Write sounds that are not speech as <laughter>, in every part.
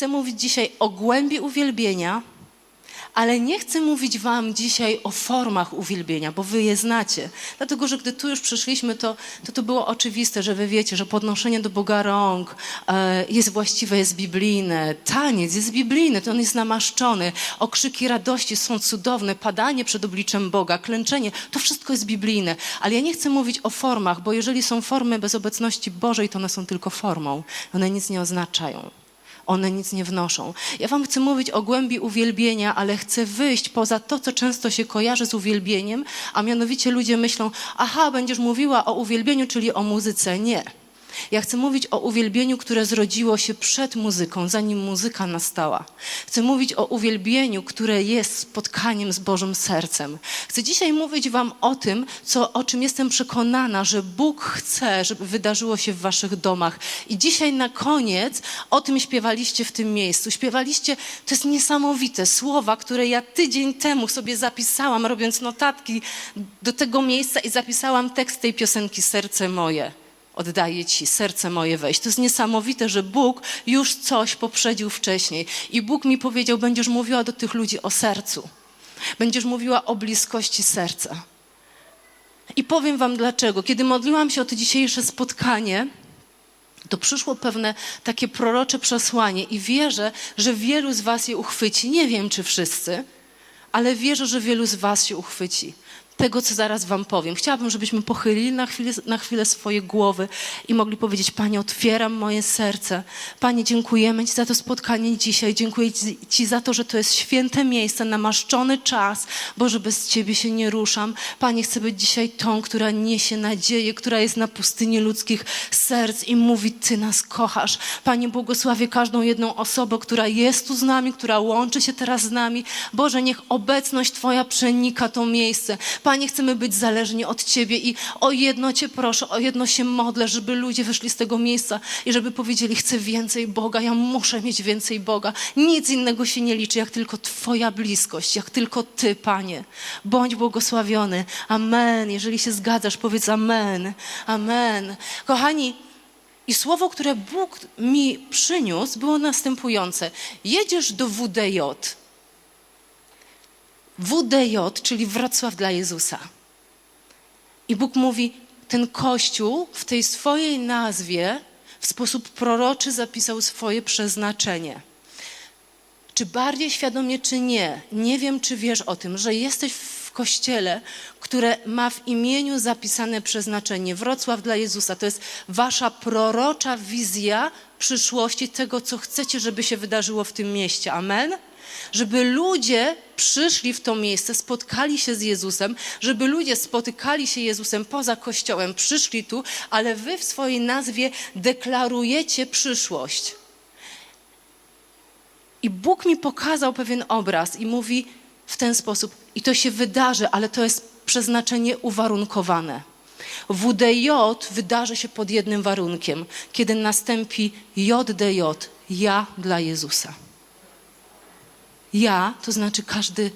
Chcę mówić dzisiaj o głębi uwielbienia, ale nie chcę mówić Wam dzisiaj o formach uwielbienia, bo Wy je znacie. Dlatego, że gdy tu już przyszliśmy, to to, to było oczywiste, że Wy wiecie, że podnoszenie do Boga rąk e, jest właściwe, jest biblijne. Taniec jest biblijny, to on jest namaszczony. Okrzyki radości są cudowne, padanie przed obliczem Boga, klęczenie, to wszystko jest biblijne. Ale ja nie chcę mówić o formach, bo jeżeli są formy bez obecności Bożej, to one są tylko formą. One nic nie oznaczają one nic nie wnoszą. Ja Wam chcę mówić o głębi uwielbienia, ale chcę wyjść poza to, co często się kojarzy z uwielbieniem, a mianowicie ludzie myślą, aha, będziesz mówiła o uwielbieniu, czyli o muzyce. Nie. Ja chcę mówić o uwielbieniu, które zrodziło się przed muzyką, zanim muzyka nastała. Chcę mówić o uwielbieniu, które jest spotkaniem z Bożym sercem. Chcę dzisiaj mówić Wam o tym, co, o czym jestem przekonana, że Bóg chce, żeby wydarzyło się w Waszych domach. I dzisiaj na koniec o tym śpiewaliście w tym miejscu. Śpiewaliście, to jest niesamowite, słowa, które ja tydzień temu sobie zapisałam, robiąc notatki do tego miejsca i zapisałam tekst tej piosenki Serce moje oddaję Ci serce moje wejść. To jest niesamowite, że Bóg już coś poprzedził wcześniej. I Bóg mi powiedział, będziesz mówiła do tych ludzi o sercu. Będziesz mówiła o bliskości serca. I powiem Wam dlaczego. Kiedy modliłam się o to dzisiejsze spotkanie, to przyszło pewne takie prorocze przesłanie i wierzę, że wielu z Was je uchwyci. Nie wiem, czy wszyscy, ale wierzę, że wielu z Was się uchwyci tego, co zaraz Wam powiem. Chciałabym, żebyśmy pochylili na chwilę, na chwilę swoje głowy i mogli powiedzieć: Panie, otwieram moje serce. Panie, dziękujemy Ci za to spotkanie dzisiaj. Dziękuję Ci za to, że to jest święte miejsce, namaszczony czas. Boże, bez Ciebie się nie ruszam. Panie, chcę być dzisiaj tą, która niesie nadzieję, która jest na pustyni ludzkich serc i mówi: Ty nas kochasz. Panie, błogosławię każdą jedną osobę, która jest tu z nami, która łączy się teraz z nami. Boże, niech obecność Twoja przenika to miejsce. Panie, chcemy być zależni od Ciebie i o jedno Cię proszę, o jedno się modlę, żeby ludzie wyszli z tego miejsca i żeby powiedzieli, chcę więcej Boga, ja muszę mieć więcej Boga. Nic innego się nie liczy, jak tylko Twoja bliskość, jak tylko Ty, Panie. Bądź błogosławiony. Amen. Jeżeli się zgadzasz, powiedz amen. Amen. Kochani, i słowo, które Bóg mi przyniósł, było następujące. Jedziesz do WDJ. WDJ, czyli Wrocław dla Jezusa. I Bóg mówi, ten kościół w tej swojej nazwie w sposób proroczy zapisał swoje przeznaczenie. Czy bardziej świadomie, czy nie, nie wiem, czy wiesz o tym, że jesteś w kościele, które ma w imieniu zapisane przeznaczenie. Wrocław dla Jezusa to jest wasza prorocza wizja przyszłości tego, co chcecie, żeby się wydarzyło w tym mieście. Amen? Żeby ludzie przyszli w to miejsce, spotkali się z Jezusem, żeby ludzie spotykali się Jezusem poza Kościołem, przyszli tu, ale wy w swojej nazwie deklarujecie przyszłość. I Bóg mi pokazał pewien obraz i mówi w ten sposób, i to się wydarzy, ale to jest przeznaczenie uwarunkowane. WDJ wydarzy się pod jednym warunkiem, kiedy nastąpi JDJ, ja dla Jezusa. Ja to znaczy każdy,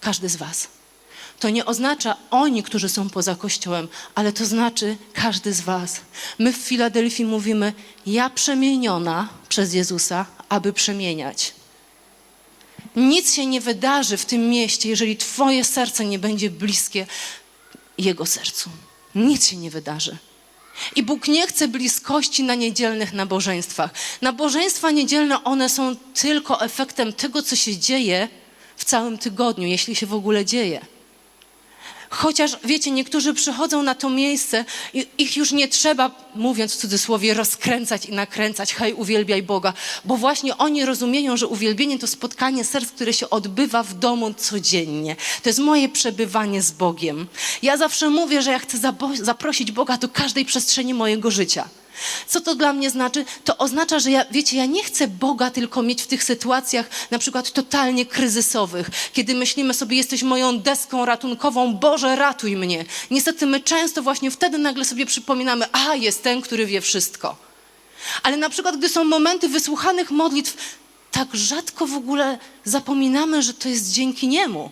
każdy z Was. To nie oznacza oni, którzy są poza Kościołem, ale to znaczy każdy z Was. My w Filadelfii mówimy: Ja przemieniona przez Jezusa, aby przemieniać. Nic się nie wydarzy w tym mieście, jeżeli Twoje serce nie będzie bliskie Jego sercu. Nic się nie wydarzy. I Bóg nie chce bliskości na niedzielnych nabożeństwach. Nabożeństwa niedzielne, one są tylko efektem tego, co się dzieje w całym tygodniu, jeśli się w ogóle dzieje. Chociaż, wiecie, niektórzy przychodzą na to miejsce i ich już nie trzeba, mówiąc w cudzysłowie, rozkręcać i nakręcać, hej, uwielbiaj Boga, bo właśnie oni rozumieją, że uwielbienie to spotkanie serc, które się odbywa w domu codziennie. To jest moje przebywanie z Bogiem. Ja zawsze mówię, że ja chcę zaprosić Boga do każdej przestrzeni mojego życia. Co to dla mnie znaczy? To oznacza, że ja, wiecie, ja nie chcę Boga tylko mieć w tych sytuacjach na przykład totalnie kryzysowych, kiedy myślimy sobie, jesteś moją deską ratunkową, Boże, ratuj mnie. Niestety my często właśnie wtedy nagle sobie przypominamy, a jest ten, który wie wszystko. Ale na przykład, gdy są momenty wysłuchanych modlitw, tak rzadko w ogóle zapominamy, że to jest dzięki Niemu.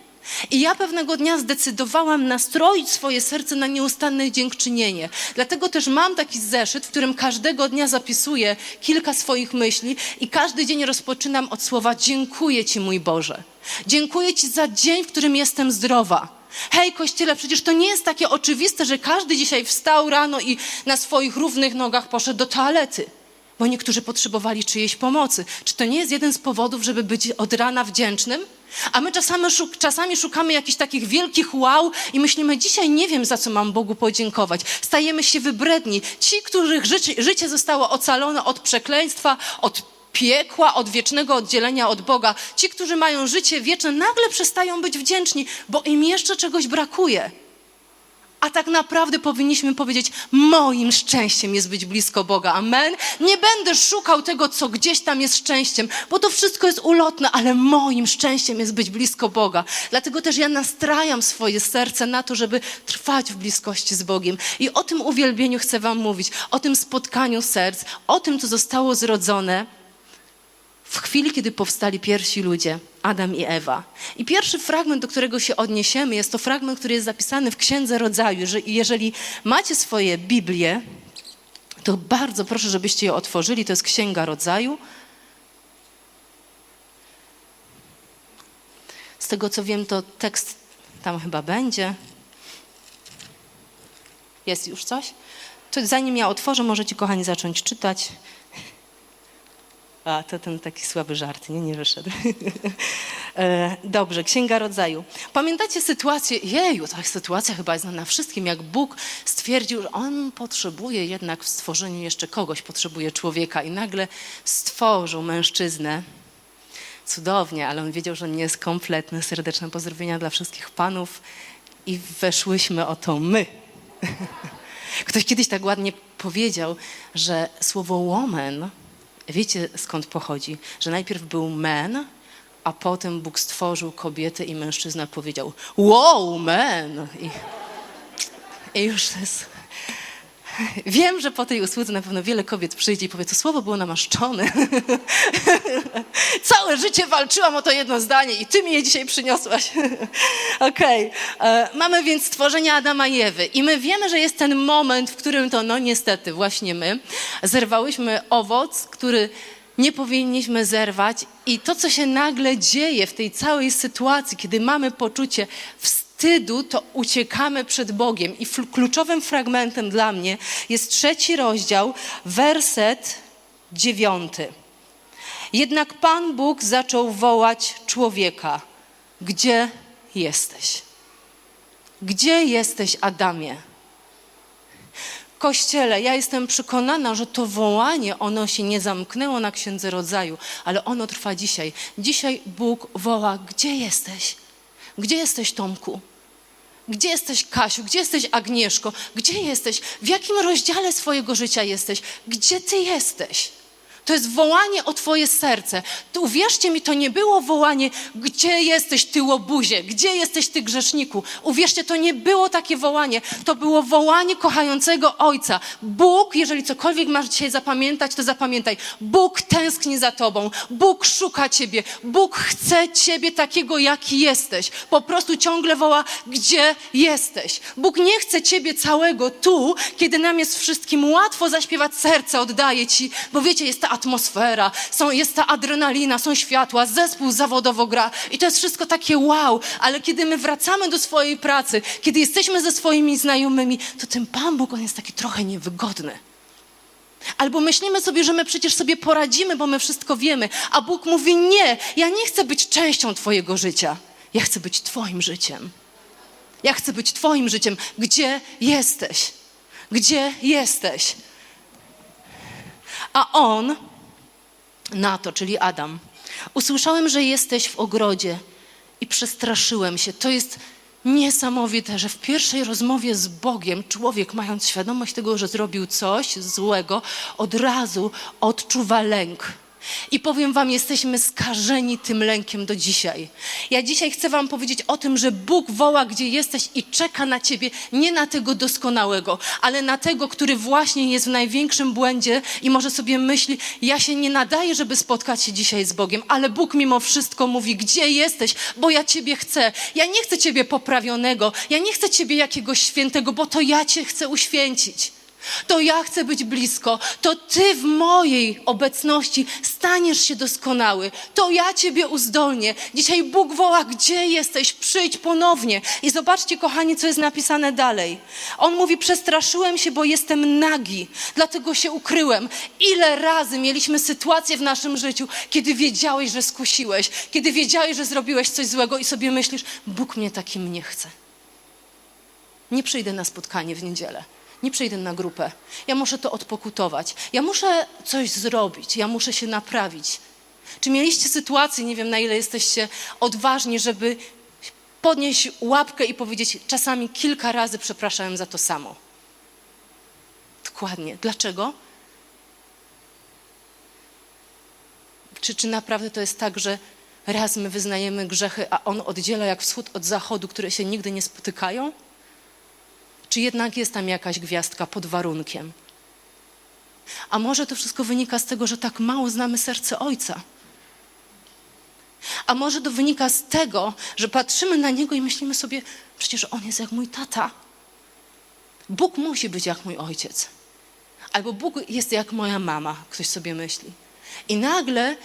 I ja pewnego dnia zdecydowałam nastroić swoje serce na nieustanne dziękczynienie. Dlatego też mam taki zeszyt, w którym każdego dnia zapisuję kilka swoich myśli i każdy dzień rozpoczynam od słowa dziękuję Ci, mój Boże. Dziękuję Ci za dzień, w którym jestem zdrowa. Hej, kościele, przecież to nie jest takie oczywiste, że każdy dzisiaj wstał rano i na swoich równych nogach poszedł do toalety bo niektórzy potrzebowali czyjejś pomocy. Czy to nie jest jeden z powodów, żeby być od rana wdzięcznym? A my czasami, szuk czasami szukamy jakichś takich wielkich wow i myślimy, dzisiaj nie wiem, za co mam Bogu podziękować. Stajemy się wybredni. Ci, których życie, życie zostało ocalone od przekleństwa, od piekła, od wiecznego oddzielenia od Boga, ci, którzy mają życie wieczne, nagle przestają być wdzięczni, bo im jeszcze czegoś brakuje. A tak naprawdę powinniśmy powiedzieć: Moim szczęściem jest być blisko Boga. Amen. Nie będę szukał tego, co gdzieś tam jest szczęściem, bo to wszystko jest ulotne, ale moim szczęściem jest być blisko Boga. Dlatego też ja nastrajam swoje serce na to, żeby trwać w bliskości z Bogiem. I o tym uwielbieniu chcę Wam mówić, o tym spotkaniu serc, o tym, co zostało zrodzone w chwili, kiedy powstali pierwsi ludzie, Adam i Ewa. I pierwszy fragment, do którego się odniesiemy, jest to fragment, który jest zapisany w Księdze Rodzaju. Że jeżeli macie swoje Biblię, to bardzo proszę, żebyście je otworzyli. To jest Księga Rodzaju. Z tego co wiem, to tekst tam chyba będzie. Jest już coś? To zanim ja otworzę, możecie, kochani, zacząć czytać. A, to ten taki słaby żart, nie, nie wyszedł. <laughs> E, dobrze, Księga Rodzaju. Pamiętacie sytuację, jeju, ta sytuacja chyba jest znana wszystkim, jak Bóg stwierdził, że On potrzebuje jednak w stworzeniu jeszcze kogoś, potrzebuje człowieka i nagle stworzył mężczyznę. Cudownie, ale On wiedział, że nie jest kompletny. Serdeczne pozdrowienia dla wszystkich panów i weszłyśmy o to my. <laughs> Ktoś kiedyś tak ładnie powiedział, że słowo woman Wiecie skąd pochodzi? Że najpierw był man, a potem Bóg stworzył kobietę i mężczyzna powiedział wow, man! I, i już jest... <laughs> Wiem, że po tej usłudze na pewno wiele kobiet przyjdzie i powie, to słowo było namaszczone. <laughs> Całe życie walczyłam o to jedno zdanie i ty mi je dzisiaj przyniosłaś. <laughs> Okej. Okay. E, mamy więc stworzenie Adama i Ewy i my wiemy, że jest ten moment, w którym to, no niestety, właśnie my zerwałyśmy owoc, który nie powinniśmy zerwać i to, co się nagle dzieje w tej całej sytuacji, kiedy mamy poczucie wstydu, wstydu, to uciekamy przed Bogiem. I kluczowym fragmentem dla mnie jest trzeci rozdział, werset dziewiąty. Jednak Pan Bóg zaczął wołać człowieka: Gdzie jesteś? Gdzie jesteś, Adamie? Kościele, ja jestem przekonana, że to wołanie, ono się nie zamknęło na Księdze Rodzaju, ale ono trwa dzisiaj. Dzisiaj Bóg woła: Gdzie jesteś? Gdzie jesteś, Tomku? Gdzie jesteś, Kasiu? Gdzie jesteś, Agnieszko? Gdzie jesteś? W jakim rozdziale swojego życia jesteś? Gdzie ty jesteś? To jest wołanie o Twoje serce. To, uwierzcie mi, to nie było wołanie, gdzie jesteś Ty łobuzie, gdzie jesteś Ty grzeszniku. Uwierzcie, to nie było takie wołanie. To było wołanie kochającego Ojca. Bóg, jeżeli cokolwiek masz dzisiaj zapamiętać, to zapamiętaj. Bóg tęskni za Tobą. Bóg szuka Ciebie. Bóg chce Ciebie takiego, jaki jesteś. Po prostu ciągle woła, gdzie jesteś. Bóg nie chce Ciebie całego tu, kiedy nam jest wszystkim łatwo zaśpiewać serce, oddaje Ci, bo wiecie, jest ta atmosfera, są, jest ta adrenalina, są światła, zespół zawodowo gra i to jest wszystko takie wow, ale kiedy my wracamy do swojej pracy, kiedy jesteśmy ze swoimi znajomymi, to ten Pan Bóg, on jest taki trochę niewygodny. Albo myślimy sobie, że my przecież sobie poradzimy, bo my wszystko wiemy, a Bóg mówi: Nie, ja nie chcę być częścią Twojego życia. Ja chcę być Twoim życiem. Ja chcę być Twoim życiem. Gdzie jesteś? Gdzie jesteś? A on na to, czyli Adam. Usłyszałem, że jesteś w ogrodzie i przestraszyłem się. To jest niesamowite, że w pierwszej rozmowie z Bogiem człowiek, mając świadomość tego, że zrobił coś złego, od razu odczuwa lęk. I powiem Wam, jesteśmy skażeni tym lękiem do dzisiaj. Ja dzisiaj chcę Wam powiedzieć o tym, że Bóg woła, gdzie jesteś i czeka na Ciebie, nie na tego doskonałego, ale na tego, który właśnie jest w największym błędzie i może sobie myśli, ja się nie nadaję, żeby spotkać się dzisiaj z Bogiem, ale Bóg mimo wszystko mówi, gdzie jesteś, bo ja Ciebie chcę. Ja nie chcę Ciebie poprawionego, ja nie chcę Ciebie jakiegoś świętego, bo to ja Cię chcę uświęcić to ja chcę być blisko, to Ty w mojej obecności staniesz się doskonały, to ja Ciebie uzdolnię. Dzisiaj Bóg woła, gdzie jesteś? Przyjdź ponownie. I zobaczcie, kochani, co jest napisane dalej. On mówi, przestraszyłem się, bo jestem nagi, dlatego się ukryłem. Ile razy mieliśmy sytuację w naszym życiu, kiedy wiedziałeś, że skusiłeś, kiedy wiedziałeś, że zrobiłeś coś złego i sobie myślisz, Bóg mnie takim nie chce. Nie przyjdę na spotkanie w niedzielę nie przyjdę na grupę. Ja muszę to odpokutować. Ja muszę coś zrobić. Ja muszę się naprawić. Czy mieliście sytuację, nie wiem na ile jesteście odważni, żeby podnieść łapkę i powiedzieć czasami kilka razy przepraszałem za to samo? Dokładnie. Dlaczego? Czy, czy naprawdę to jest tak, że raz my wyznajemy grzechy, a on oddziela jak wschód od zachodu, które się nigdy nie spotykają? Czy jednak jest tam jakaś gwiazdka pod warunkiem? A może to wszystko wynika z tego, że tak mało znamy serce Ojca? A może to wynika z tego, że patrzymy na Niego i myślimy sobie, przecież On jest jak mój tata. Bóg musi być jak mój ojciec. Albo Bóg jest jak moja mama, ktoś sobie myśli. I nagle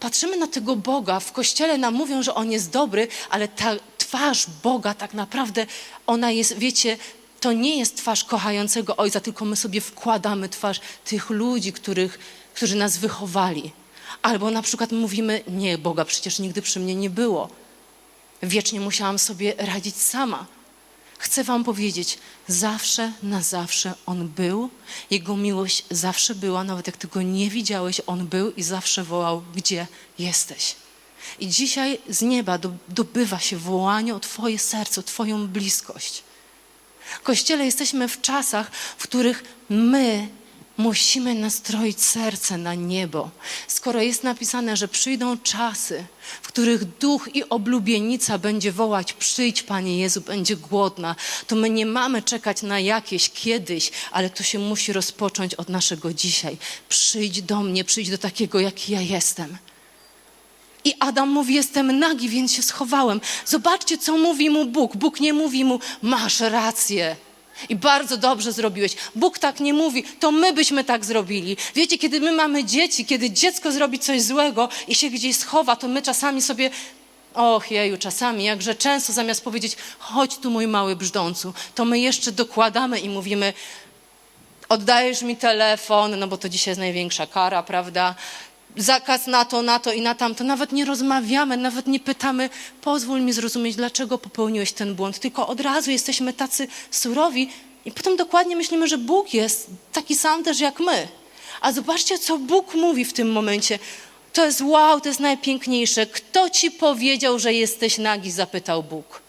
patrzymy na tego Boga, w kościele nam mówią, że On jest dobry, ale ta twarz Boga tak naprawdę, ona jest, wiecie, to nie jest twarz kochającego Ojca, tylko my sobie wkładamy twarz tych ludzi, których, którzy nas wychowali. Albo na przykład mówimy, nie, Boga przecież nigdy przy mnie nie było. Wiecznie musiałam sobie radzić sama. Chcę Wam powiedzieć, zawsze na zawsze On był, Jego miłość zawsze była, nawet jak Ty Go nie widziałeś, On był i zawsze wołał, gdzie jesteś. I dzisiaj z nieba dobywa się wołanie o Twoje serce, o Twoją bliskość. Kościele jesteśmy w czasach, w których my musimy nastroić serce na niebo. Skoro jest napisane, że przyjdą czasy, w których duch i oblubienica będzie wołać: Przyjdź, Panie Jezu, będzie głodna, to my nie mamy czekać na jakieś kiedyś, ale to się musi rozpocząć od naszego dzisiaj. Przyjdź do mnie, przyjdź do takiego, jaki ja jestem. I Adam mówi: Jestem nagi, więc się schowałem. Zobaczcie, co mówi mu Bóg. Bóg nie mówi mu: Masz rację. I bardzo dobrze zrobiłeś. Bóg tak nie mówi, to my byśmy tak zrobili. Wiecie, kiedy my mamy dzieci, kiedy dziecko zrobi coś złego i się gdzieś schowa, to my czasami sobie, och jeju, czasami, jakże często zamiast powiedzieć, chodź tu mój mały brzdącu, to my jeszcze dokładamy i mówimy, oddajesz mi telefon, no bo to dzisiaj jest największa kara, prawda? Zakaz na to, na to i na tamto. Nawet nie rozmawiamy, nawet nie pytamy, pozwól mi zrozumieć, dlaczego popełniłeś ten błąd. Tylko od razu jesteśmy tacy surowi i potem dokładnie myślimy, że Bóg jest taki sam też jak my. A zobaczcie, co Bóg mówi w tym momencie. To jest wow, to jest najpiękniejsze. Kto ci powiedział, że jesteś nagi? zapytał Bóg.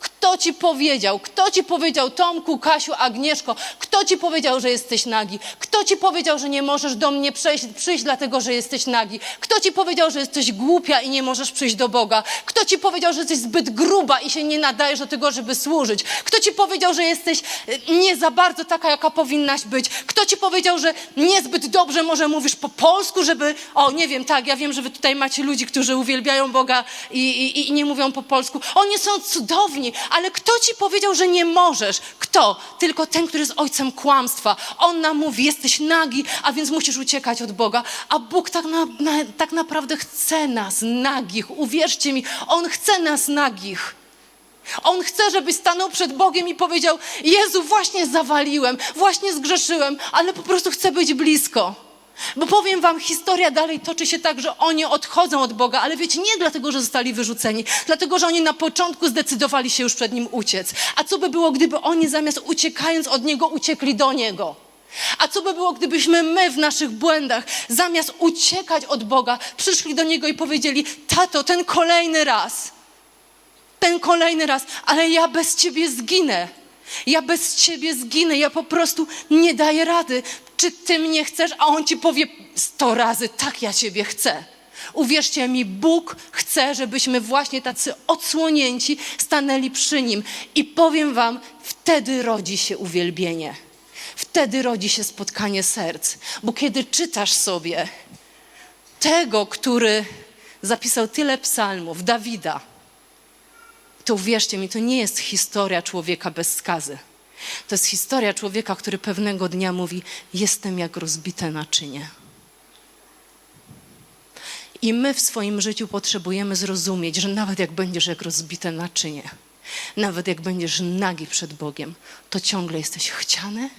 Kto ci powiedział? Kto ci powiedział, Tomku, Kasiu, Agnieszko? Kto ci powiedział, że jesteś nagi? Kto ci powiedział, że nie możesz do mnie przejść, przyjść, dlatego że jesteś nagi? Kto ci powiedział, że jesteś głupia i nie możesz przyjść do Boga? Kto ci powiedział, że jesteś zbyt gruba i się nie nadajesz do tego, żeby służyć? Kto ci powiedział, że jesteś e, nie za bardzo taka, jaka powinnaś być? Kto ci powiedział, że niezbyt dobrze może mówisz po polsku, żeby... O, nie wiem, tak, ja wiem, że wy tutaj macie ludzi, którzy uwielbiają Boga i, i, i nie mówią po polsku. Oni są cudowni, ale kto ci powiedział, że nie możesz? Kto? Tylko ten, który jest ojcem kłamstwa. On nam mówi, jesteś nagi, a więc musisz uciekać od Boga. A Bóg tak, na, na, tak naprawdę chce nas nagich. Uwierzcie mi, On chce nas nagich. On chce, żebyś stanął przed Bogiem i powiedział: Jezu, właśnie zawaliłem, właśnie zgrzeszyłem, ale po prostu chcę być blisko. Bo powiem wam, historia dalej toczy się tak, że oni odchodzą od Boga, ale wiecie, nie dlatego, że zostali wyrzuceni, dlatego, że oni na początku zdecydowali się już przed Nim uciec. A co by było, gdyby oni zamiast uciekając od Niego, uciekli do Niego? A co by było, gdybyśmy my w naszych błędach, zamiast uciekać od Boga, przyszli do Niego i powiedzieli: Tato, ten kolejny raz, ten kolejny raz, ale ja bez Ciebie zginę. Ja bez Ciebie zginę, ja po prostu nie daję rady. Czy ty mnie chcesz? A on ci powie sto razy, tak, ja ciebie chcę. Uwierzcie mi, Bóg chce, żebyśmy właśnie tacy odsłonięci stanęli przy Nim. I powiem Wam, wtedy rodzi się uwielbienie. Wtedy rodzi się spotkanie serc. Bo kiedy czytasz sobie tego, który zapisał tyle psalmów, Dawida, to uwierzcie mi, to nie jest historia człowieka bez skazy. To jest historia człowieka, który pewnego dnia mówi: Jestem jak rozbite naczynie. I my w swoim życiu potrzebujemy zrozumieć, że nawet jak będziesz jak rozbite naczynie, nawet jak będziesz nagi przed Bogiem, to ciągle jesteś chciany,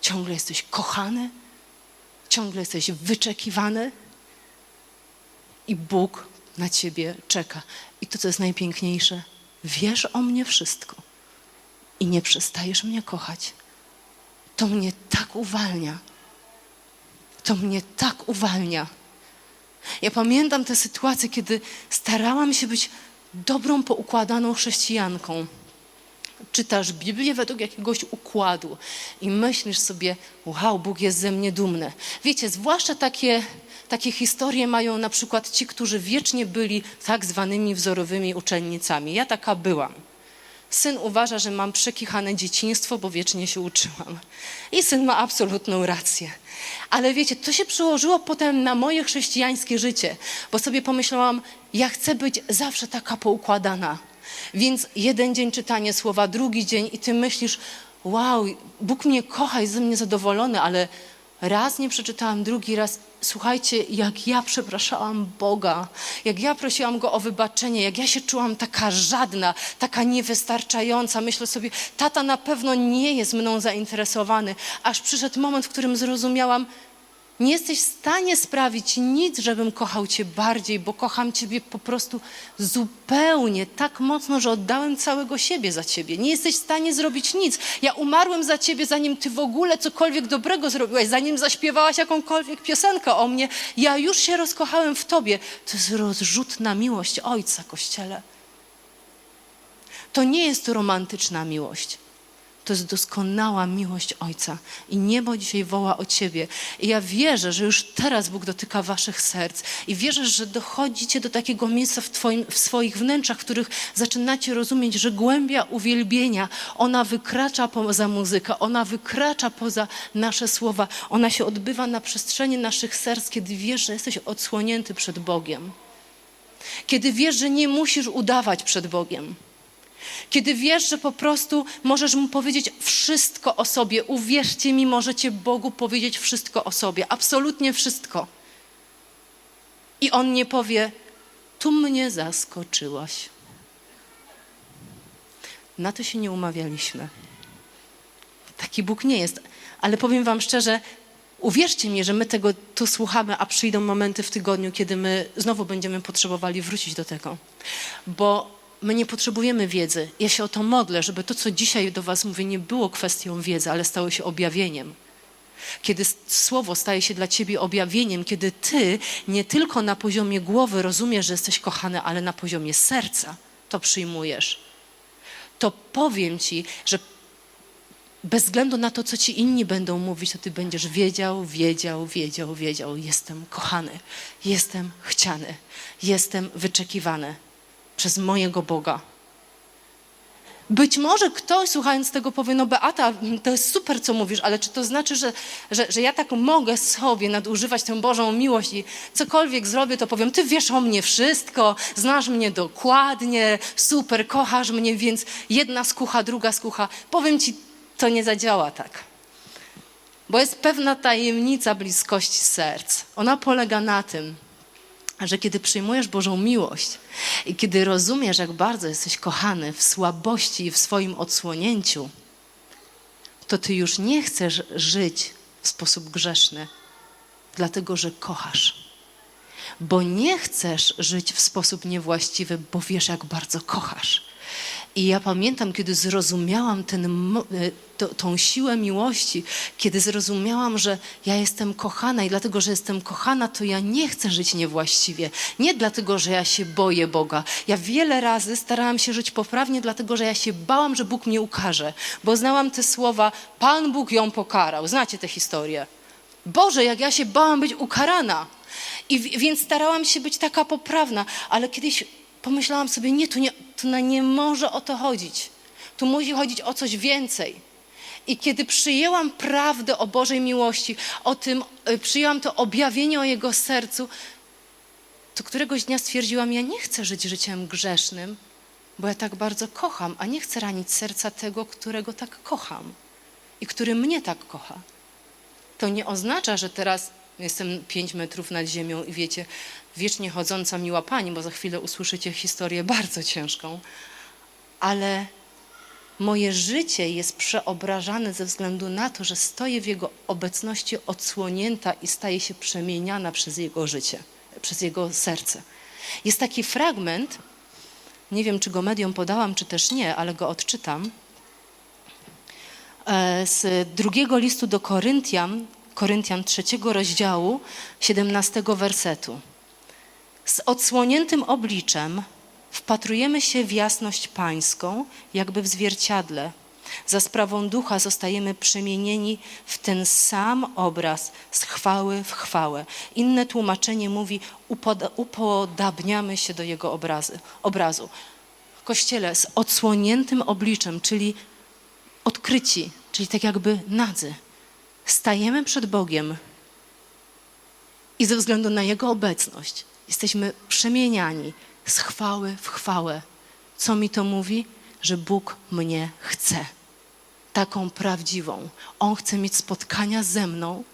ciągle jesteś kochany, ciągle jesteś wyczekiwany i Bóg na ciebie czeka. I to, co jest najpiękniejsze, wiesz o mnie wszystko i nie przestajesz mnie kochać. To mnie tak uwalnia. To mnie tak uwalnia. Ja pamiętam te sytuacje, kiedy starałam się być dobrą, poukładaną chrześcijanką. Czytasz Biblię według jakiegoś układu i myślisz sobie, wow, Bóg jest ze mnie dumny. Wiecie, zwłaszcza takie, takie historie mają na przykład ci, którzy wiecznie byli tak zwanymi wzorowymi uczennicami. Ja taka byłam. Syn uważa, że mam przekichane dzieciństwo, bo wiecznie się uczyłam. I syn ma absolutną rację. Ale wiecie, to się przełożyło potem na moje chrześcijańskie życie, bo sobie pomyślałam, ja chcę być zawsze taka poukładana. Więc jeden dzień czytanie słowa, drugi dzień i ty myślisz, wow, Bóg mnie kocha, jest ze mnie zadowolony, ale raz nie przeczytałam, drugi raz. Słuchajcie, jak ja przepraszałam Boga, jak ja prosiłam Go o wybaczenie, jak ja się czułam taka żadna, taka niewystarczająca. Myślę sobie, tata na pewno nie jest mną zainteresowany. Aż przyszedł moment, w którym zrozumiałam, nie jesteś w stanie sprawić nic, żebym kochał Cię bardziej, bo kocham Ciebie po prostu zupełnie tak mocno, że oddałem całego siebie za Ciebie. Nie jesteś w stanie zrobić nic. Ja umarłem za Ciebie, zanim Ty w ogóle cokolwiek dobrego zrobiłaś, zanim zaśpiewałaś jakąkolwiek piosenkę o mnie. Ja już się rozkochałem w Tobie. To jest rozrzutna miłość Ojca, Kościele. To nie jest romantyczna miłość. To jest doskonała miłość Ojca. I niebo dzisiaj woła o Ciebie. I ja wierzę, że już teraz Bóg dotyka Waszych serc. I wierzę, że dochodzicie do takiego miejsca w, twoim, w swoich wnętrzach, w których zaczynacie rozumieć, że głębia uwielbienia, ona wykracza poza muzykę, ona wykracza poza nasze słowa. Ona się odbywa na przestrzeni naszych serc, kiedy wiesz, że jesteś odsłonięty przed Bogiem. Kiedy wiesz, że nie musisz udawać przed Bogiem kiedy wiesz, że po prostu możesz mu powiedzieć wszystko o sobie, uwierzcie mi, możecie Bogu powiedzieć wszystko o sobie, absolutnie wszystko. I on nie powie, tu mnie zaskoczyłaś. Na to się nie umawialiśmy. Taki Bóg nie jest. Ale powiem Wam szczerze, uwierzcie mi, że my tego tu słuchamy, a przyjdą momenty w tygodniu, kiedy my znowu będziemy potrzebowali wrócić do tego. Bo my nie potrzebujemy wiedzy. Ja się o to modlę, żeby to, co dzisiaj do Was mówię, nie było kwestią wiedzy, ale stało się objawieniem. Kiedy słowo staje się dla Ciebie objawieniem, kiedy Ty nie tylko na poziomie głowy rozumiesz, że jesteś kochany, ale na poziomie serca to przyjmujesz, to powiem Ci, że bez względu na to, co Ci inni będą mówić, to Ty będziesz wiedział, wiedział, wiedział, wiedział, jestem kochany, jestem chciany, jestem wyczekiwany przez mojego Boga. Być może ktoś słuchając tego powie, no Beata, to jest super, co mówisz, ale czy to znaczy, że, że, że ja tak mogę sobie nadużywać tę Bożą miłość i cokolwiek zrobię, to powiem, ty wiesz o mnie wszystko, znasz mnie dokładnie, super, kochasz mnie, więc jedna skucha, druga skucha. Powiem ci, to nie zadziała tak. Bo jest pewna tajemnica bliskości serc. Ona polega na tym, że kiedy przyjmujesz Bożą miłość i kiedy rozumiesz, jak bardzo jesteś kochany w słabości i w swoim odsłonięciu, to ty już nie chcesz żyć w sposób grzeszny, dlatego że kochasz. Bo nie chcesz żyć w sposób niewłaściwy, bo wiesz, jak bardzo kochasz. I ja pamiętam, kiedy zrozumiałam ten, e, to, tą siłę miłości, kiedy zrozumiałam, że ja jestem kochana i dlatego, że jestem kochana, to ja nie chcę żyć niewłaściwie. Nie dlatego, że ja się boję Boga. Ja wiele razy starałam się żyć poprawnie, dlatego, że ja się bałam, że Bóg mnie ukaże, bo znałam te słowa, Pan Bóg ją pokarał. Znacie tę historię. Boże, jak ja się bałam być ukarana. I więc starałam się być taka poprawna, ale kiedyś pomyślałam sobie, nie, tu nie, tu nie może o to chodzić. Tu musi chodzić o coś więcej. I kiedy przyjęłam prawdę o Bożej miłości, o tym, y, przyjęłam to objawienie o Jego sercu, to któregoś dnia stwierdziłam, ja nie chcę żyć życiem grzesznym, bo ja tak bardzo kocham, a nie chcę ranić serca tego, którego tak kocham i który mnie tak kocha. To nie oznacza, że teraz jestem pięć metrów nad ziemią i wiecie, wiecznie chodząca miła pani, bo za chwilę usłyszycie historię <laughs> bardzo ciężką, ale moje życie jest przeobrażane ze względu na to, że stoję w Jego obecności odsłonięta i staję się przemieniana przez Jego życie, przez Jego serce. Jest taki fragment, nie wiem, czy go mediom podałam, czy też nie, ale go odczytam, e, z drugiego listu do Koryntian, Koryntian trzeciego rozdziału, 17 wersetu. Z odsłoniętym obliczem wpatrujemy się w jasność pańską, jakby w zwierciadle. Za sprawą ducha zostajemy przemienieni w ten sam obraz z chwały w chwałę. Inne tłumaczenie mówi, upodabniamy się do jego obrazy, obrazu. Kościele z odsłoniętym obliczem, czyli odkryci, czyli tak jakby nadzy. Stajemy przed Bogiem i ze względu na Jego obecność jesteśmy przemieniani z chwały w chwałę. Co mi to mówi? Że Bóg mnie chce. Taką prawdziwą. On chce mieć spotkania ze mną,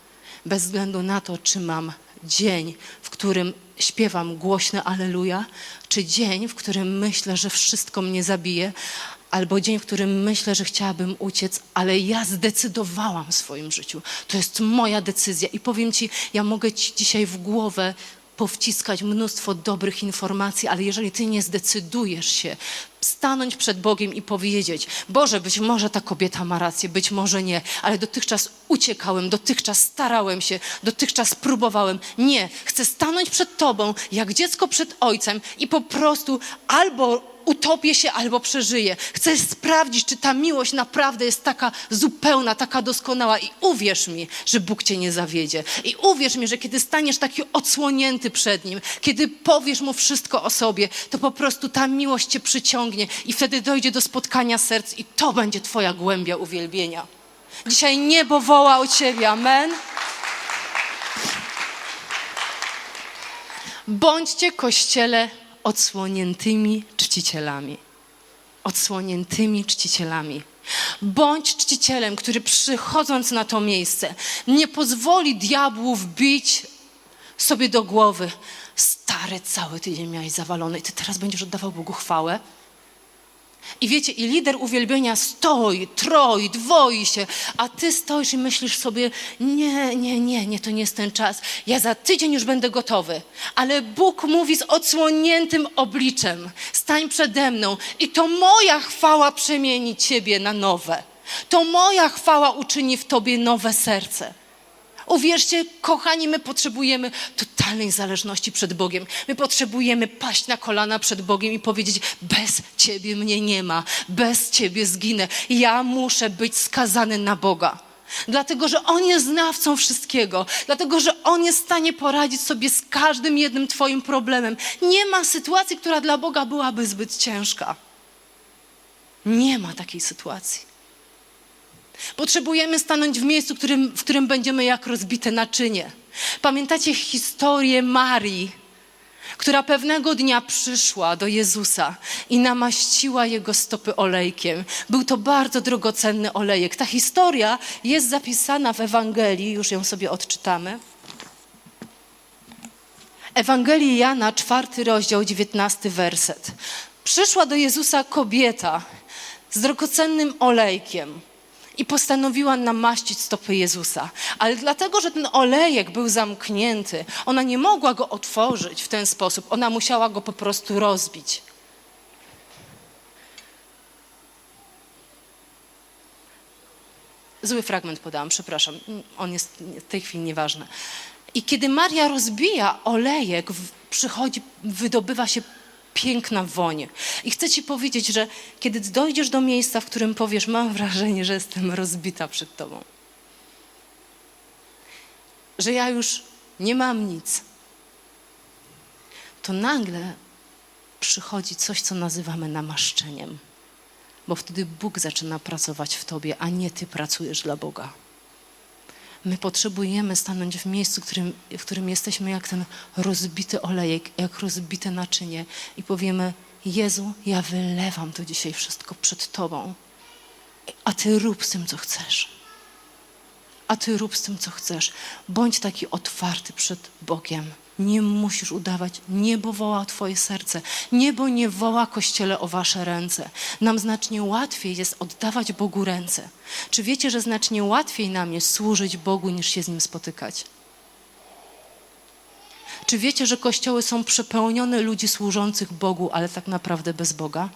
bez względu na to, czy mam dzień, w którym śpiewam głośne Aleluja, czy dzień, w którym myślę, że wszystko mnie zabije, albo dzień, w którym myślę, że chciałabym uciec, ale ja zdecydowałam w swoim życiu. To jest moja decyzja i powiem Ci, ja mogę Ci dzisiaj w głowę powciskać mnóstwo dobrych informacji, ale jeżeli ty nie zdecydujesz się stanąć przed Bogiem i powiedzieć: Boże, być może ta kobieta ma rację, być może nie, ale dotychczas uciekałem, dotychczas starałem się, dotychczas próbowałem. Nie, chcę stanąć przed Tobą, jak dziecko przed Ojcem i po prostu albo utopię się albo przeżyję. Chcę sprawdzić, czy ta miłość naprawdę jest taka zupełna, taka doskonała. I uwierz mi, że Bóg cię nie zawiedzie. I uwierz mi, że kiedy staniesz taki odsłonięty przed Nim, kiedy powiesz Mu wszystko o sobie, to po prostu ta miłość cię przyciągnie i wtedy dojdzie do spotkania serc i to będzie Twoja głębia uwielbienia. Dzisiaj niebo woła o Ciebie. Amen. Bądźcie kościele odsłoniętymi czcicielami. Odsłoniętymi czcicielami. Bądź czcicielem, który przychodząc na to miejsce nie pozwoli diabłu wbić sobie do głowy. Stary, cały tydzień miałeś zawalony i ty teraz będziesz oddawał Bogu chwałę. I wiecie, i lider uwielbienia stoi, troi, dwoi się, a ty stoisz i myślisz sobie, nie, nie, nie, nie, to nie jest ten czas. Ja za tydzień już będę gotowy. Ale Bóg mówi z odsłoniętym obliczem, stań przede mną i to moja chwała przemieni ciebie na nowe. To moja chwała uczyni w tobie nowe serce. Uwierzcie, kochani, my potrzebujemy totalnej zależności przed Bogiem. My potrzebujemy paść na kolana przed Bogiem i powiedzieć: Bez Ciebie mnie nie ma, bez Ciebie zginę. Ja muszę być skazany na Boga. Dlatego, że On jest znawcą wszystkiego, dlatego, że On jest w stanie poradzić sobie z każdym jednym Twoim problemem. Nie ma sytuacji, która dla Boga byłaby zbyt ciężka. Nie ma takiej sytuacji. Potrzebujemy stanąć w miejscu, którym, w którym będziemy jak rozbite naczynie. Pamiętacie historię Marii, która pewnego dnia przyszła do Jezusa i namaściła jego stopy olejkiem. Był to bardzo drogocenny olejek. Ta historia jest zapisana w Ewangelii, już ją sobie odczytamy. Ewangelii Jana, czwarty rozdział, dziewiętnasty werset. Przyszła do Jezusa kobieta z drogocennym olejkiem i postanowiła namaścić stopy Jezusa. Ale dlatego, że ten olejek był zamknięty, ona nie mogła go otworzyć w ten sposób, ona musiała go po prostu rozbić. Zły fragment podałam, przepraszam, on jest w tej chwili nieważny. I kiedy Maria rozbija olejek, przychodzi, wydobywa się piękna woń. I chcę ci powiedzieć, że kiedy dojdziesz do miejsca, w którym powiesz, mam wrażenie, że jestem rozbita przed tobą, że ja już nie mam nic, to nagle przychodzi coś, co nazywamy namaszczeniem. Bo wtedy Bóg zaczyna pracować w tobie, a nie ty pracujesz dla Boga. My potrzebujemy stanąć w miejscu, którym, w którym jesteśmy jak ten rozbity olejek, jak rozbite naczynie i powiemy: Jezu, ja wylewam to dzisiaj wszystko przed Tobą, a Ty rób z tym, co chcesz. A Ty rób z tym, co chcesz. Bądź taki otwarty przed Bogiem. Nie musisz udawać. Niebo woła o Twoje serce. Niebo nie woła Kościele o Wasze ręce. Nam znacznie łatwiej jest oddawać Bogu ręce. Czy wiecie, że znacznie łatwiej nam jest służyć Bogu, niż się z Nim spotykać? Czy wiecie, że kościoły są przepełnione ludzi służących Bogu, ale tak naprawdę bez Boga?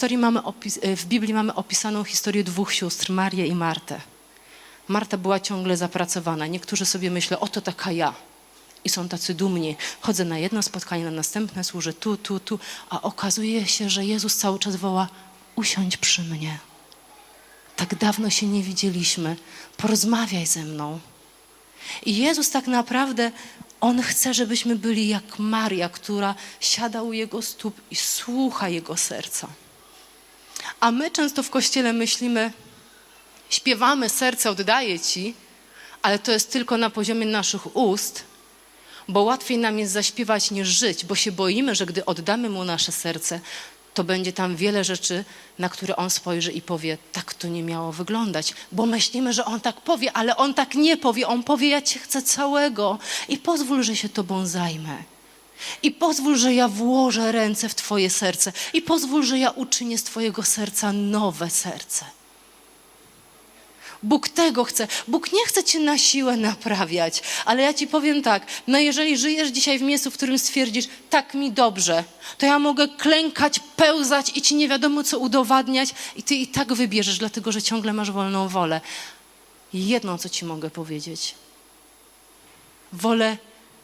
Historii mamy opis, e, w Biblii mamy opisaną historię dwóch sióstr, Marię i Martę. Marta była ciągle zapracowana. Niektórzy sobie myślą, oto taka ja. I są tacy dumni. Chodzę na jedno spotkanie, na następne, służę tu, tu, tu. A okazuje się, że Jezus cały czas woła, usiądź przy mnie. Tak dawno się nie widzieliśmy. Porozmawiaj ze mną. I Jezus tak naprawdę, On chce, żebyśmy byli jak Maria, która siada u Jego stóp i słucha Jego serca. A my często w kościele myślimy, śpiewamy, serce oddaje Ci, ale to jest tylko na poziomie naszych ust, bo łatwiej nam jest zaśpiewać niż żyć, bo się boimy, że gdy oddamy Mu nasze serce, to będzie tam wiele rzeczy, na które On spojrzy i powie, tak to nie miało wyglądać, bo myślimy, że On tak powie, ale On tak nie powie. On powie, ja Cię chcę całego i pozwól, że się Tobą zajmę. I pozwól, że ja włożę ręce w Twoje serce. I pozwól, że ja uczynię z Twojego serca nowe serce. Bóg tego chce. Bóg nie chce cię na siłę naprawiać, ale ja ci powiem tak, no jeżeli żyjesz dzisiaj w miejscu, w którym stwierdzisz, tak mi dobrze, to ja mogę klękać, pełzać i ci nie wiadomo co udowadniać i ty i tak wybierzesz, dlatego że ciągle masz wolną wolę. Jedno, co ci mogę powiedzieć. Wolę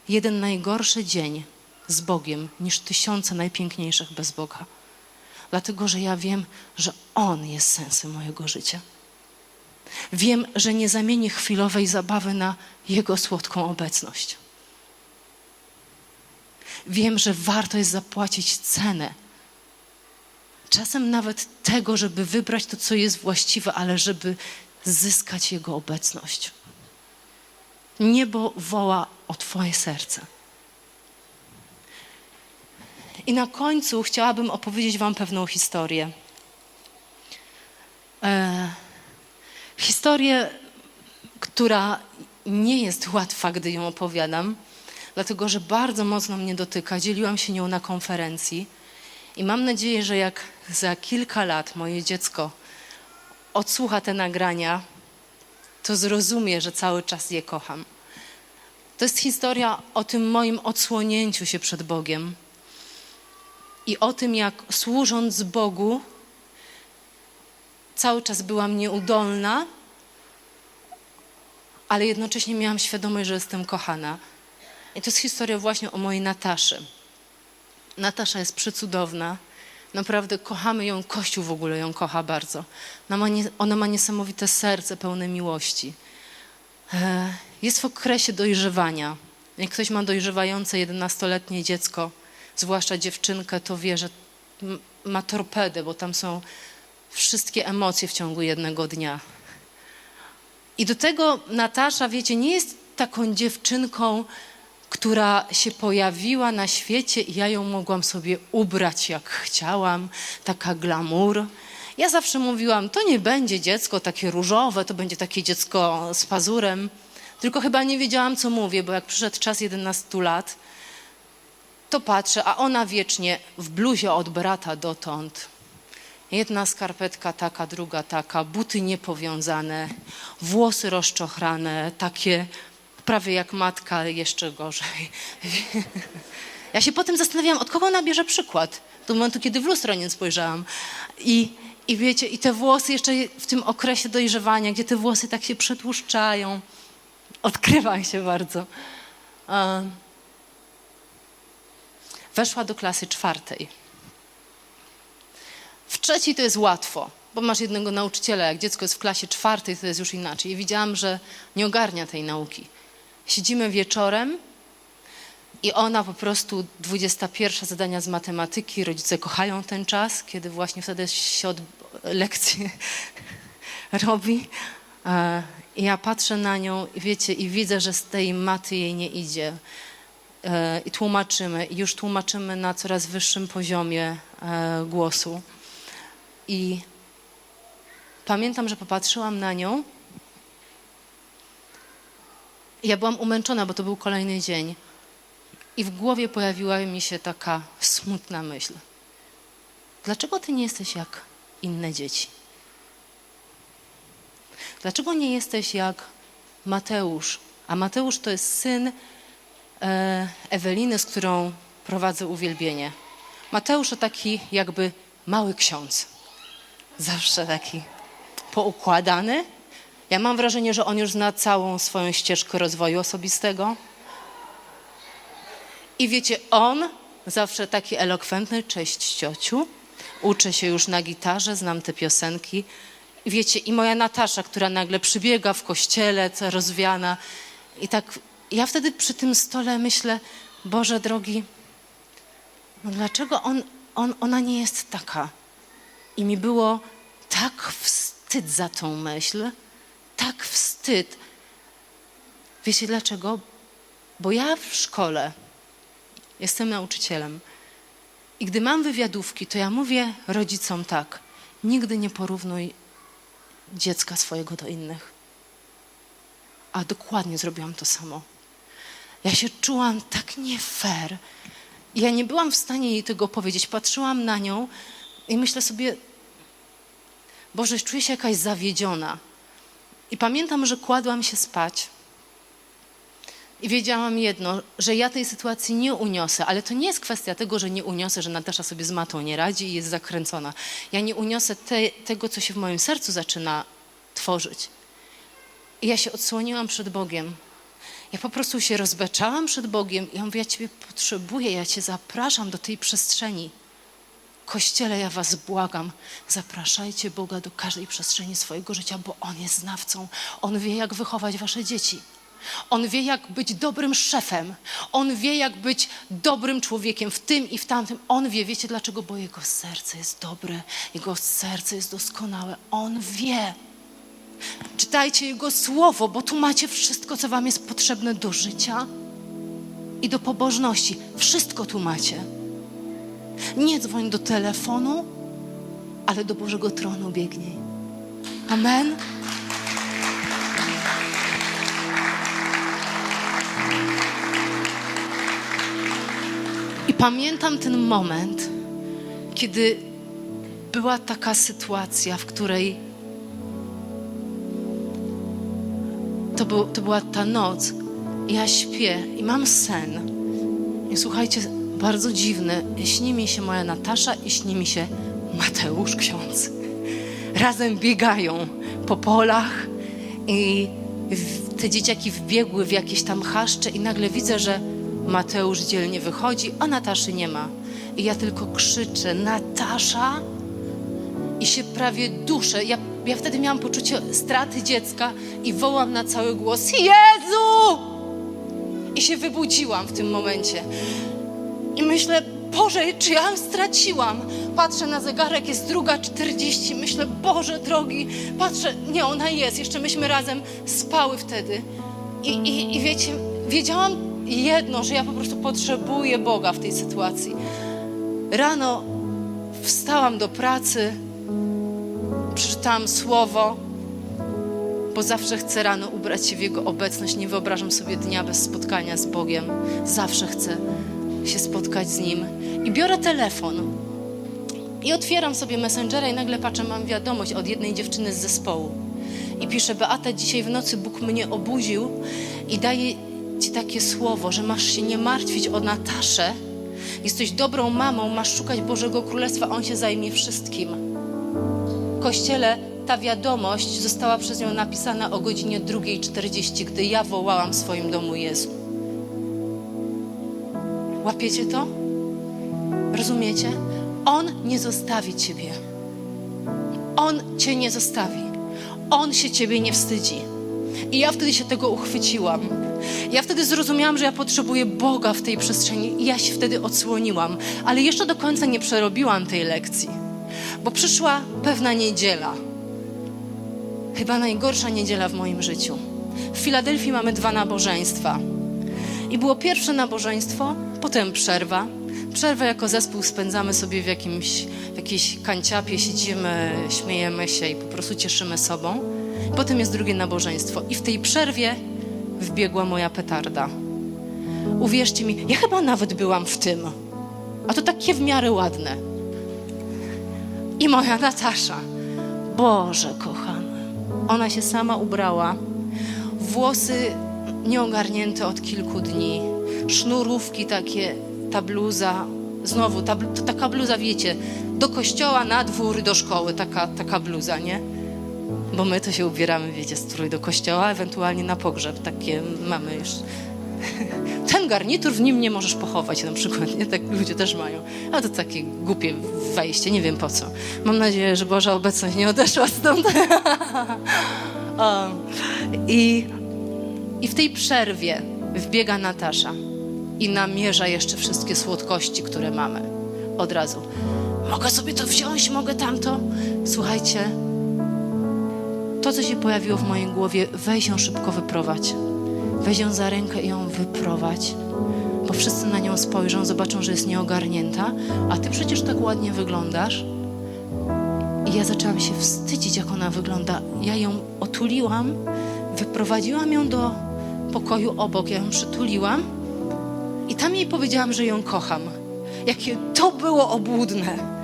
jeden najgorszy dzień z Bogiem niż tysiące najpiękniejszych bez Boga. Dlatego, że ja wiem, że On jest sensem mojego życia. Wiem, że nie zamienię chwilowej zabawy na Jego słodką obecność. Wiem, że warto jest zapłacić cenę. Czasem nawet tego, żeby wybrać to, co jest właściwe, ale żeby zyskać Jego obecność. Niebo woła o Twoje serce. I na końcu chciałabym opowiedzieć Wam pewną historię. E, historię, która nie jest łatwa, gdy ją opowiadam, dlatego że bardzo mocno mnie dotyka. Dzieliłam się nią na konferencji i mam nadzieję, że jak za kilka lat moje dziecko odsłucha te nagrania, to zrozumie, że cały czas je kocham. To jest historia o tym moim odsłonięciu się przed Bogiem i o tym, jak służąc Bogu, cały czas byłam nieudolna, ale jednocześnie miałam świadomość, że jestem kochana. I to jest historia właśnie o mojej Nataszy. Natasza jest przecudowna. Naprawdę kochamy ją, Kościół w ogóle ją kocha bardzo. Ona ma, nie, ona ma niesamowite serce pełne miłości. E, jest w okresie dojrzewania. Jak ktoś ma dojrzewające 11-letnie dziecko, zwłaszcza dziewczynkę, to wie, że ma torpedę, bo tam są wszystkie emocje w ciągu jednego dnia. I do tego Natasza, wiecie, nie jest taką dziewczynką, która się pojawiła na świecie i ja ją mogłam sobie ubrać jak chciałam, taka glamour. Ja zawsze mówiłam, to nie będzie dziecko takie różowe, to będzie takie dziecko z pazurem. Tylko chyba nie wiedziałam, co mówię, bo jak przyszedł czas 11 lat, to patrzę, a ona wiecznie w bluzie od brata dotąd Jedna skarpetka taka, druga taka, buty niepowiązane, włosy rozczochrane, takie prawie jak matka, jeszcze gorzej. <laughs> Ja się potem zastanawiałam, od kogo ona bierze przykład. Do momentu, kiedy w lustro nie spojrzałam. I, I wiecie, i te włosy jeszcze w tym okresie dojrzewania, gdzie te włosy tak się przetłuszczają. Odkrywam się bardzo. Weszła do klasy czwartej. W trzeciej to jest łatwo, bo masz jednego nauczyciela. Jak dziecko jest w klasie czwartej, to jest już inaczej. I widziałam, że nie ogarnia tej nauki. Siedzimy wieczorem i ona po prostu 21 zadania z matematyki, rodzice kochają ten czas, kiedy właśnie wtedy się od lekcji <laughs> robi. I ja patrzę na nią wiecie, i widzę, że z tej maty jej nie idzie. E, I tłumaczymy, i już tłumaczymy na coraz wyższym poziomie e, głosu. I pamiętam, że popatrzyłam na nią. Ja byłam umęczona, bo to był kolejny dzień. I w głowie pojawiła mi się taka smutna myśl. Dlaczego ty nie jesteś jak inne dzieci? Dlaczego nie jesteś jak Mateusz? A Mateusz to jest syn Eweliny, z którą prowadzę uwielbienie. Mateusz to taki jakby mały ksiądz. Zawsze taki poukładany. Ja mam wrażenie, że on już zna całą swoją ścieżkę rozwoju osobistego. I wiecie, on zawsze taki elokwentny, cześć ciociu, uczę się już na gitarze, znam te piosenki. I wiecie, i moja Natasza, która nagle przybiega w kościele, rozwiana. I tak ja wtedy przy tym stole myślę, Boże drogi, no dlaczego on, on, ona nie jest taka? I mi było tak wstyd za tą myśl, tak wstyd. Wiecie dlaczego? Bo ja w szkole jestem nauczycielem. I gdy mam wywiadówki, to ja mówię rodzicom tak: nigdy nie porównuj dziecka swojego do innych. A dokładnie zrobiłam to samo. Ja się czułam tak nie fair. Ja nie byłam w stanie jej tego powiedzieć. Patrzyłam na nią i myślę sobie, Boże, czuję się jakaś zawiedziona. I pamiętam, że kładłam się spać. I wiedziałam jedno, że ja tej sytuacji nie uniosę, ale to nie jest kwestia tego, że nie uniosę, że Natasza sobie z matą nie radzi i jest zakręcona. Ja nie uniosę te, tego, co się w moim sercu zaczyna tworzyć. I ja się odsłoniłam przed Bogiem. Ja po prostu się rozbeczałam przed Bogiem i ja mówię, ja Ciebie potrzebuję, ja Cię zapraszam do tej przestrzeni. Kościele, ja Was błagam, zapraszajcie Boga do każdej przestrzeni swojego życia, bo On jest znawcą. On wie, jak wychować Wasze dzieci. On wie, jak być dobrym szefem. On wie, jak być dobrym człowiekiem w tym i w tamtym. On wie, wiecie dlaczego? Bo Jego serce jest dobre, Jego serce jest doskonałe. On wie. Czytajcie Jego słowo, bo tu macie wszystko, co Wam jest potrzebne do życia i do pobożności. Wszystko tu macie. Nie dzwoń do telefonu, ale do Bożego tronu biegnij. Amen. I pamiętam ten moment, kiedy była taka sytuacja, w której to, był, to była ta noc. Ja śpię i mam sen. I słuchajcie, bardzo dziwny. Śni mi się moja Natasza i śni mi się Mateusz ksiądz. Razem biegają po polach i te dzieciaki wbiegły w jakieś tam chaszcze i nagle widzę, że Mateusz dzielnie wychodzi, a Nataszy nie ma. I ja tylko krzyczę, Natasza! I się prawie duszę. Ja, ja wtedy miałam poczucie straty dziecka i wołam na cały głos, Jezu! I się wybudziłam w tym momencie. I myślę, Boże, czy ja straciłam? Patrzę na zegarek, jest druga czterdzieści. Myślę, Boże drogi, patrzę, nie, ona jest. Jeszcze myśmy razem spały wtedy. I, i, i wiecie, wiedziałam jedno, że ja po prostu potrzebuję Boga w tej sytuacji. Rano wstałam do pracy, przeczytałam słowo, bo zawsze chcę rano ubrać się w Jego obecność. Nie wyobrażam sobie dnia bez spotkania z Bogiem. Zawsze chcę się spotkać z Nim. I biorę telefon i otwieram sobie Messengera i nagle patrzę, mam wiadomość od jednej dziewczyny z zespołu. I pisze, Beata, dzisiaj w nocy Bóg mnie obudził i daje Ci takie słowo, że masz się nie martwić o Nataszę, Jesteś dobrą mamą, masz szukać Bożego Królestwa, On się zajmie wszystkim. Kościele, ta wiadomość została przez nią napisana o godzinie 2.40, gdy ja wołałam w swoim domu Jezu. Łapiecie to? Rozumiecie? On nie zostawi ciebie. On cię nie zostawi. On się ciebie nie wstydzi. I ja wtedy się tego uchwyciłam. Ja wtedy zrozumiałam, że ja potrzebuję Boga w tej przestrzeni i ja się wtedy odsłoniłam, ale jeszcze do końca nie przerobiłam tej lekcji, bo przyszła pewna niedziela. Chyba najgorsza niedziela w moim życiu. W Filadelfii mamy dwa nabożeństwa. I było pierwsze nabożeństwo, potem przerwa. Przerwę jako zespół spędzamy sobie w, jakimś, w jakiejś kanciapie, siedzimy, śmiejemy się i po prostu cieszymy sobą. Potem jest drugie nabożeństwo. I w tej przerwie wbiegła moja petarda. Uwierzcie mi, ja chyba nawet byłam w tym. A to takie w miarę ładne. I moja Natasza. Boże kochana. Ona się sama ubrała. Włosy nieogarnięte od kilku dni. Sznurówki takie, ta bluza. Znowu, ta, to taka bluza, wiecie, do kościoła, na dwór, do szkoły. Taka, taka bluza, nie? Bo my to się ubieramy, wiecie, strój do kościoła, ewentualnie na pogrzeb. Takie mamy już. <laughs> Garnitur w nim nie możesz pochować na przykład, nie? Tak ludzie też mają. A to takie głupie wejście, nie wiem po co. Mam nadzieję, że Boża obecność nie odeszła stąd. <laughs> um, i, I w tej przerwie wbiega Natasza i namierza jeszcze wszystkie słodkości, które mamy. Od razu. Mogę sobie to wziąć, mogę tamto. Słuchajcie, to, co się pojawiło w mojej głowie, weź ją szybko wyprowadź. Weź ją za rękę i ją wyprowadź. Bo wszyscy na nią spojrzą, zobaczą, że jest nieogarnięta, a ty przecież tak ładnie wyglądasz. I ja zaczęłam się wstydzić, jak ona wygląda. Ja ją otuliłam, wyprowadziłam ją do pokoju obok, ja ją przytuliłam i tam jej powiedziałam, że ją kocham. Jakie to było obłudne.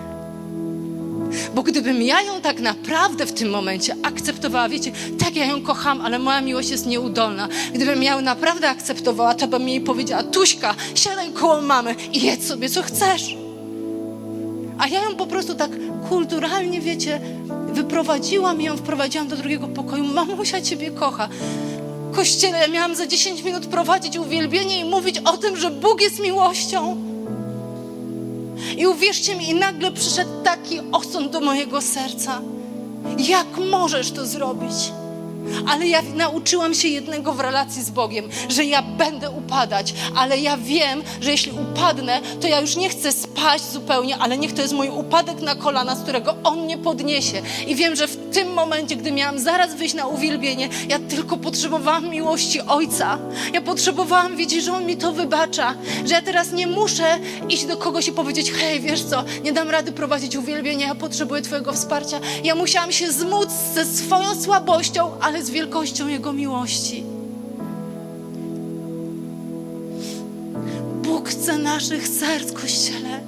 Bo gdybym ja ją tak naprawdę w tym momencie akceptowała, wiecie, tak ja ją kocham, ale moja miłość jest nieudolna. Gdybym ją naprawdę akceptowała, to bym jej powiedziała, Tuśka, siadaj koło mamy i jedz sobie, co chcesz. A ja ją po prostu tak kulturalnie, wiecie, wyprowadziłam ją, wprowadziłam do drugiego pokoju. Mamusia ciebie kocha. Kościele ja miałam za 10 minut prowadzić uwielbienie i mówić o tym, że Bóg jest miłością. I uwierzcie mi, i nagle przyszedł taki osąd do mojego serca. Jak możesz to zrobić? Ale ja nauczyłam się jednego w relacji z Bogiem, że ja będę upadać, ale ja wiem, że jeśli upadnę, to ja już nie chcę spaść zupełnie, ale niech to jest mój upadek na kolana, z którego On mnie podniesie. I wiem, że w tym momencie, gdy miałam zaraz wyjść na uwielbienie, ja tylko potrzebowałam miłości Ojca. Ja potrzebowałam wiedzieć, że On mi to wybacza, że ja teraz nie muszę iść do kogoś i powiedzieć, hej, wiesz co, nie dam rady prowadzić uwielbienia, ja potrzebuję Twojego wsparcia. Ja musiałam się zmóc ze swoją słabością, ale z wielkością Jego miłości. Bóg chce naszych serc, Kościele.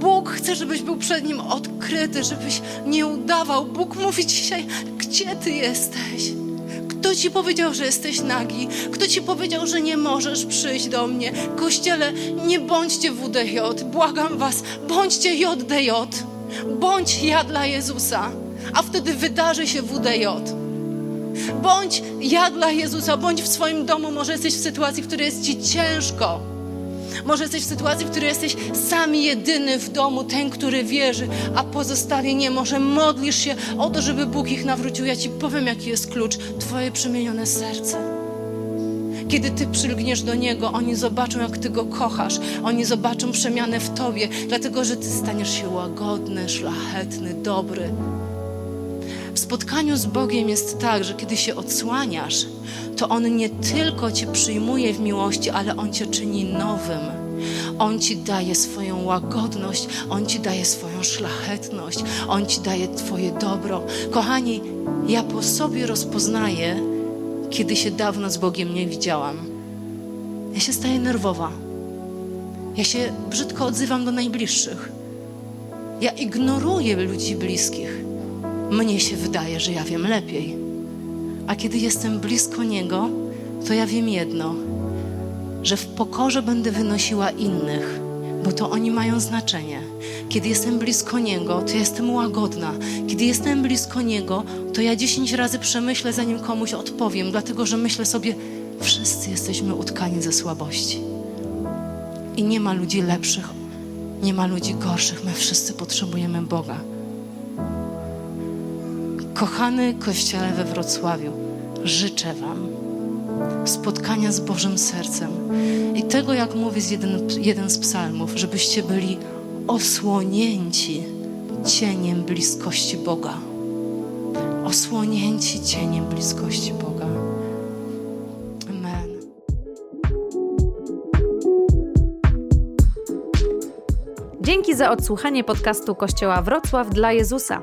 Bóg chce, żebyś był przed Nim odkryty, żebyś nie udawał. Bóg mówi dzisiaj, gdzie Ty jesteś? Kto Ci powiedział, że jesteś nagi? Kto Ci powiedział, że nie możesz przyjść do mnie? Kościele, nie bądźcie WDJ, błagam Was, bądźcie JDJ. Bądź ja dla Jezusa, a wtedy wydarzy się WDJ. Bądź ja dla Jezusa, bądź w swoim domu. Może jesteś w sytuacji, w której jest ci ciężko. Może jesteś w sytuacji, w której jesteś sam jedyny w domu, ten, który wierzy, a pozostali nie. Może modlisz się o to, żeby Bóg ich nawrócił. Ja ci powiem, jaki jest klucz. Twoje przemienione serce. Kiedy ty przylgniesz do Niego, oni zobaczą, jak ty Go kochasz. Oni zobaczą przemianę w tobie, dlatego że ty staniesz się łagodny, szlachetny, dobry. W spotkaniu z Bogiem jest tak, że kiedy się odsłaniasz, to On nie tylko Cię przyjmuje w miłości, ale On Cię czyni nowym. On Ci daje swoją łagodność, On Ci daje swoją szlachetność, On Ci daje Twoje dobro. Kochani, ja po sobie rozpoznaję, kiedy się dawno z Bogiem nie widziałam. Ja się staję nerwowa. Ja się brzydko odzywam do najbliższych. Ja ignoruję ludzi bliskich mnie się wydaje, że ja wiem lepiej. A kiedy jestem blisko Niego, to ja wiem jedno, że w pokorze będę wynosiła innych, bo to oni mają znaczenie. Kiedy jestem blisko Niego, to jestem łagodna. Kiedy jestem blisko Niego, to ja dziesięć razy przemyślę, zanim komuś odpowiem, dlatego że myślę sobie, wszyscy jesteśmy utkani ze słabości. I nie ma ludzi lepszych, nie ma ludzi gorszych. My wszyscy potrzebujemy Boga. Kochany Kościele we Wrocławiu, życzę Wam spotkania z Bożym sercem i tego, jak mówi jeden, jeden z psalmów, żebyście byli osłonięci cieniem bliskości Boga. Osłonięci cieniem bliskości Boga. Amen. Dzięki za odsłuchanie podcastu Kościoła Wrocław dla Jezusa.